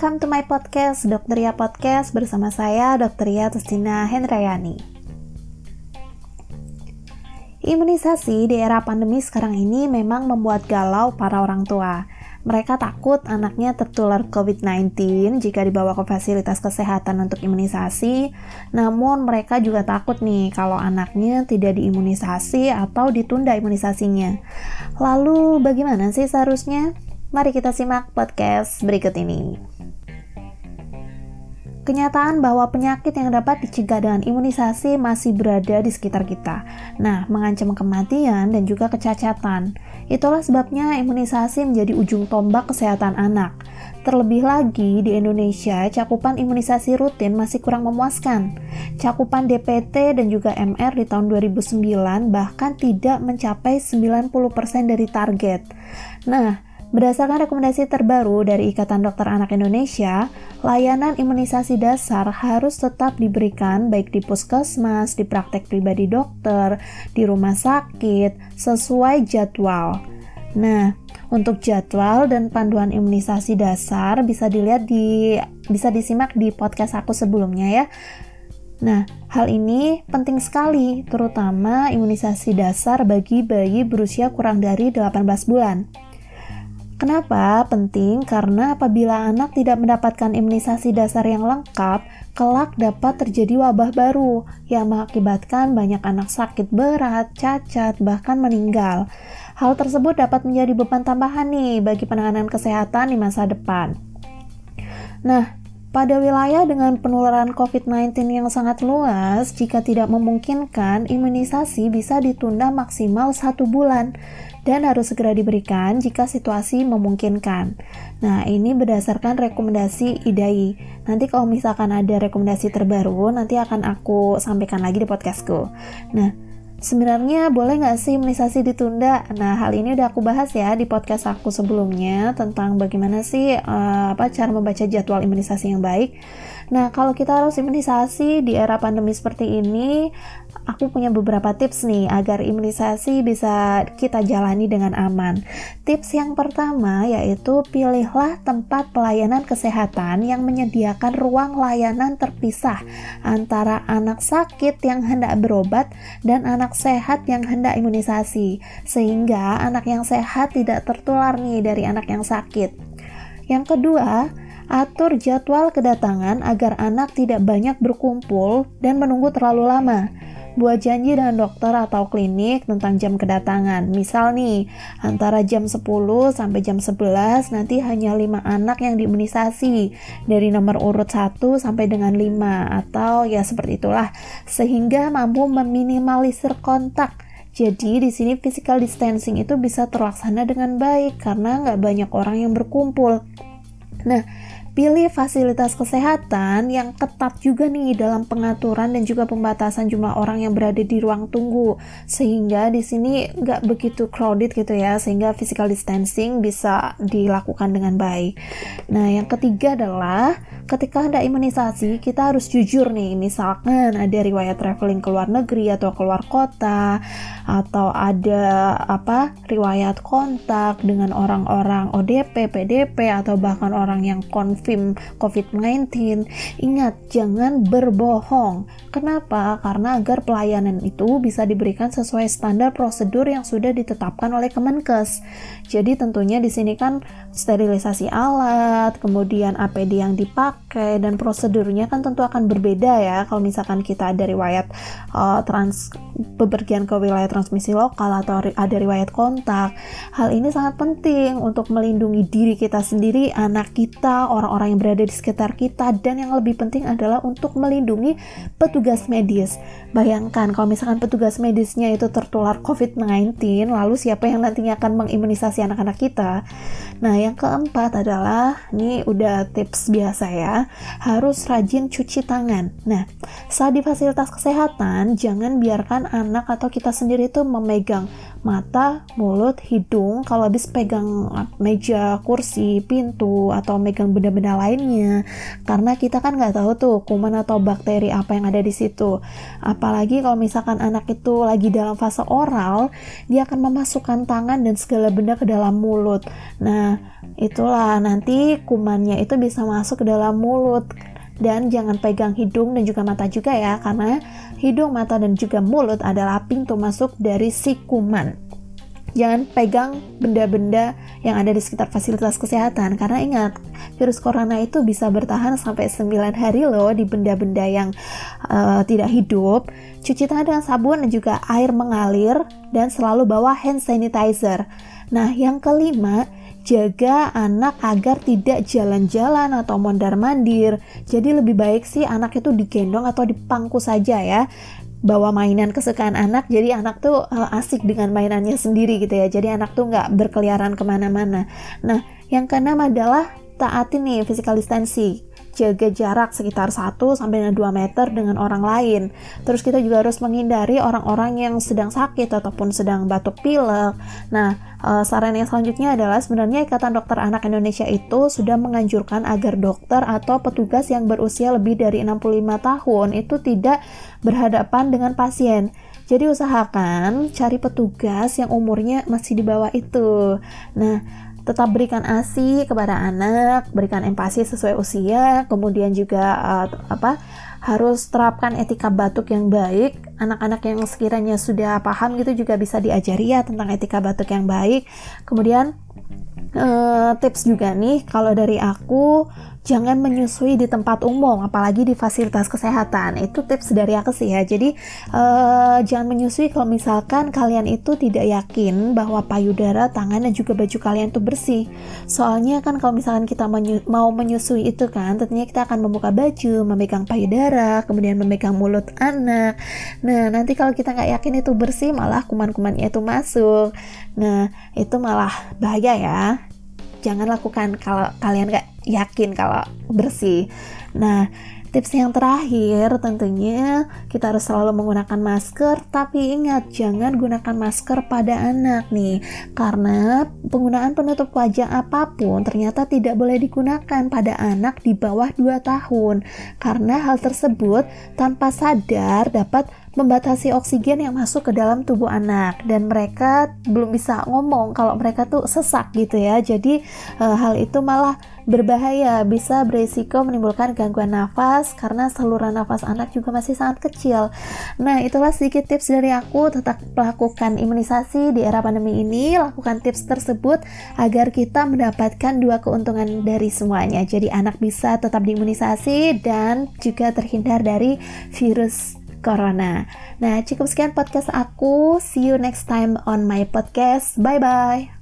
welcome to my podcast Dokteria Podcast bersama saya Dokteria Tustina Hendrayani. Imunisasi di era pandemi sekarang ini memang membuat galau para orang tua. Mereka takut anaknya tertular COVID-19 jika dibawa ke fasilitas kesehatan untuk imunisasi, namun mereka juga takut nih kalau anaknya tidak diimunisasi atau ditunda imunisasinya. Lalu bagaimana sih seharusnya? Mari kita simak podcast berikut ini. Kenyataan bahwa penyakit yang dapat dicegah dengan imunisasi masih berada di sekitar kita. Nah, mengancam kematian dan juga kecacatan. Itulah sebabnya imunisasi menjadi ujung tombak kesehatan anak. Terlebih lagi di Indonesia, cakupan imunisasi rutin masih kurang memuaskan. Cakupan DPT dan juga MR di tahun 2009 bahkan tidak mencapai 90% dari target. Nah, Berdasarkan rekomendasi terbaru dari Ikatan Dokter Anak Indonesia, layanan imunisasi dasar harus tetap diberikan baik di puskesmas, di praktek pribadi dokter, di rumah sakit, sesuai jadwal. Nah, untuk jadwal dan panduan imunisasi dasar bisa dilihat di bisa disimak di podcast aku sebelumnya ya. Nah, hal ini penting sekali, terutama imunisasi dasar bagi bayi berusia kurang dari 18 bulan. Kenapa penting? Karena apabila anak tidak mendapatkan imunisasi dasar yang lengkap, kelak dapat terjadi wabah baru yang mengakibatkan banyak anak sakit berat, cacat, bahkan meninggal. Hal tersebut dapat menjadi beban tambahan nih bagi penanganan kesehatan di masa depan. Nah, pada wilayah dengan penularan COVID-19 yang sangat luas, jika tidak memungkinkan, imunisasi bisa ditunda maksimal satu bulan dan harus segera diberikan jika situasi memungkinkan. Nah, ini berdasarkan rekomendasi IDAI. Nanti kalau misalkan ada rekomendasi terbaru, nanti akan aku sampaikan lagi di podcastku. Nah, Sebenarnya boleh nggak sih imunisasi ditunda? Nah, hal ini udah aku bahas ya di podcast aku sebelumnya tentang bagaimana sih uh, apa cara membaca jadwal imunisasi yang baik. Nah, kalau kita harus imunisasi di era pandemi seperti ini, aku punya beberapa tips nih agar imunisasi bisa kita jalani dengan aman. Tips yang pertama yaitu pilihlah tempat pelayanan kesehatan yang menyediakan ruang layanan terpisah antara anak sakit yang hendak berobat dan anak sehat yang hendak imunisasi, sehingga anak yang sehat tidak tertular nih dari anak yang sakit. Yang kedua, atur jadwal kedatangan agar anak tidak banyak berkumpul dan menunggu terlalu lama buat janji dengan dokter atau klinik tentang jam kedatangan. Misal nih, antara jam 10 sampai jam 11 nanti hanya 5 anak yang diimunisasi dari nomor urut 1 sampai dengan 5 atau ya seperti itulah sehingga mampu meminimalisir kontak. Jadi di sini physical distancing itu bisa terlaksana dengan baik karena nggak banyak orang yang berkumpul. Nah, Pilih fasilitas kesehatan yang ketat juga nih dalam pengaturan dan juga pembatasan jumlah orang yang berada di ruang tunggu sehingga di sini nggak begitu crowded gitu ya sehingga physical distancing bisa dilakukan dengan baik. Nah yang ketiga adalah ketika ada imunisasi kita harus jujur nih misalkan ada riwayat traveling ke luar negeri atau keluar kota atau ada apa riwayat kontak dengan orang-orang ODP, PDP atau bahkan orang yang konflik COVID-19, ingat jangan berbohong. Kenapa? Karena agar pelayanan itu bisa diberikan sesuai standar prosedur yang sudah ditetapkan oleh Kemenkes. Jadi tentunya di sini kan sterilisasi alat, kemudian APD yang dipakai dan prosedurnya kan tentu akan berbeda ya. Kalau misalkan kita ada riwayat uh, trans bepergian ke wilayah transmisi lokal atau ada riwayat kontak. Hal ini sangat penting untuk melindungi diri kita sendiri, anak kita, orang orang-orang yang berada di sekitar kita dan yang lebih penting adalah untuk melindungi petugas medis. Bayangkan kalau misalkan petugas medisnya itu tertular COVID-19, lalu siapa yang nantinya akan mengimunisasi anak-anak kita? Nah, yang keempat adalah ini udah tips biasa ya, harus rajin cuci tangan. Nah, saat di fasilitas kesehatan jangan biarkan anak atau kita sendiri itu memegang mata, mulut, hidung kalau habis pegang meja, kursi, pintu atau megang benda-benda lainnya. Karena kita kan nggak tahu tuh kuman atau bakteri apa yang ada di situ. Apalagi kalau misalkan anak itu lagi dalam fase oral dia akan memasukkan tangan dan segala benda ke dalam mulut. Nah itulah nanti kumannya itu bisa masuk ke dalam mulut. Dan jangan pegang hidung dan juga mata juga ya karena hidung, mata dan juga mulut adalah pintu masuk dari si kuman. Jangan pegang benda-benda yang ada di sekitar fasilitas kesehatan karena ingat virus corona itu bisa bertahan sampai 9 hari loh di benda-benda yang uh, tidak hidup. Cuci tangan dengan sabun dan juga air mengalir dan selalu bawa hand sanitizer. Nah, yang kelima, jaga anak agar tidak jalan-jalan atau mondar-mandir. Jadi lebih baik sih anak itu digendong atau dipangku saja ya. Bawa mainan kesukaan anak jadi anak tuh uh, asik dengan mainannya sendiri gitu ya. Jadi anak tuh nggak berkeliaran ke mana-mana. Nah yang keenam adalah taati nih physical distancing jaga jarak sekitar 1 sampai 2 meter dengan orang lain. Terus kita juga harus menghindari orang-orang yang sedang sakit ataupun sedang batuk pilek. Nah, uh, saran yang selanjutnya adalah sebenarnya Ikatan Dokter Anak Indonesia itu sudah menganjurkan agar dokter atau petugas yang berusia lebih dari 65 tahun itu tidak berhadapan dengan pasien. Jadi usahakan cari petugas yang umurnya masih di bawah itu. Nah, tetap berikan ASI kepada anak, berikan empati sesuai usia, kemudian juga uh, apa harus terapkan etika batuk yang baik. Anak-anak yang sekiranya sudah paham gitu juga bisa diajari ya tentang etika batuk yang baik. Kemudian uh, tips juga nih kalau dari aku jangan menyusui di tempat umum apalagi di fasilitas kesehatan. Itu tips dari aku sih ya. Jadi uh, jangan menyusui kalau misalkan kalian itu tidak yakin bahwa payudara tangan dan juga baju kalian itu bersih. Soalnya kan kalau misalkan kita menyu mau menyusui itu kan tentunya kita akan membuka baju memegang payudara kemudian memegang mulut anak. Nah nanti kalau kita nggak yakin itu bersih malah kuman-kumannya itu masuk. Nah itu malah bahaya ya. Jangan lakukan kalau kalian nggak yakin kalau bersih. Nah, tips yang terakhir tentunya kita harus selalu menggunakan masker, tapi ingat jangan gunakan masker pada anak nih, karena penggunaan penutup wajah apa pun ternyata tidak boleh digunakan pada anak di bawah 2 tahun, karena hal tersebut tanpa sadar dapat membatasi oksigen yang masuk ke dalam tubuh anak dan mereka belum bisa ngomong kalau mereka tuh sesak gitu ya jadi e, hal itu malah berbahaya bisa berisiko menimbulkan gangguan nafas karena saluran nafas anak juga masih sangat kecil nah itulah sedikit tips dari aku tetap melakukan imunisasi di era pandemi ini lakukan tips tersebut agar kita mendapatkan dua keuntungan dari semuanya jadi anak bisa tetap diimunisasi dan juga terhindar dari virus corona. Nah, cukup sekian podcast aku. See you next time on my podcast. Bye bye.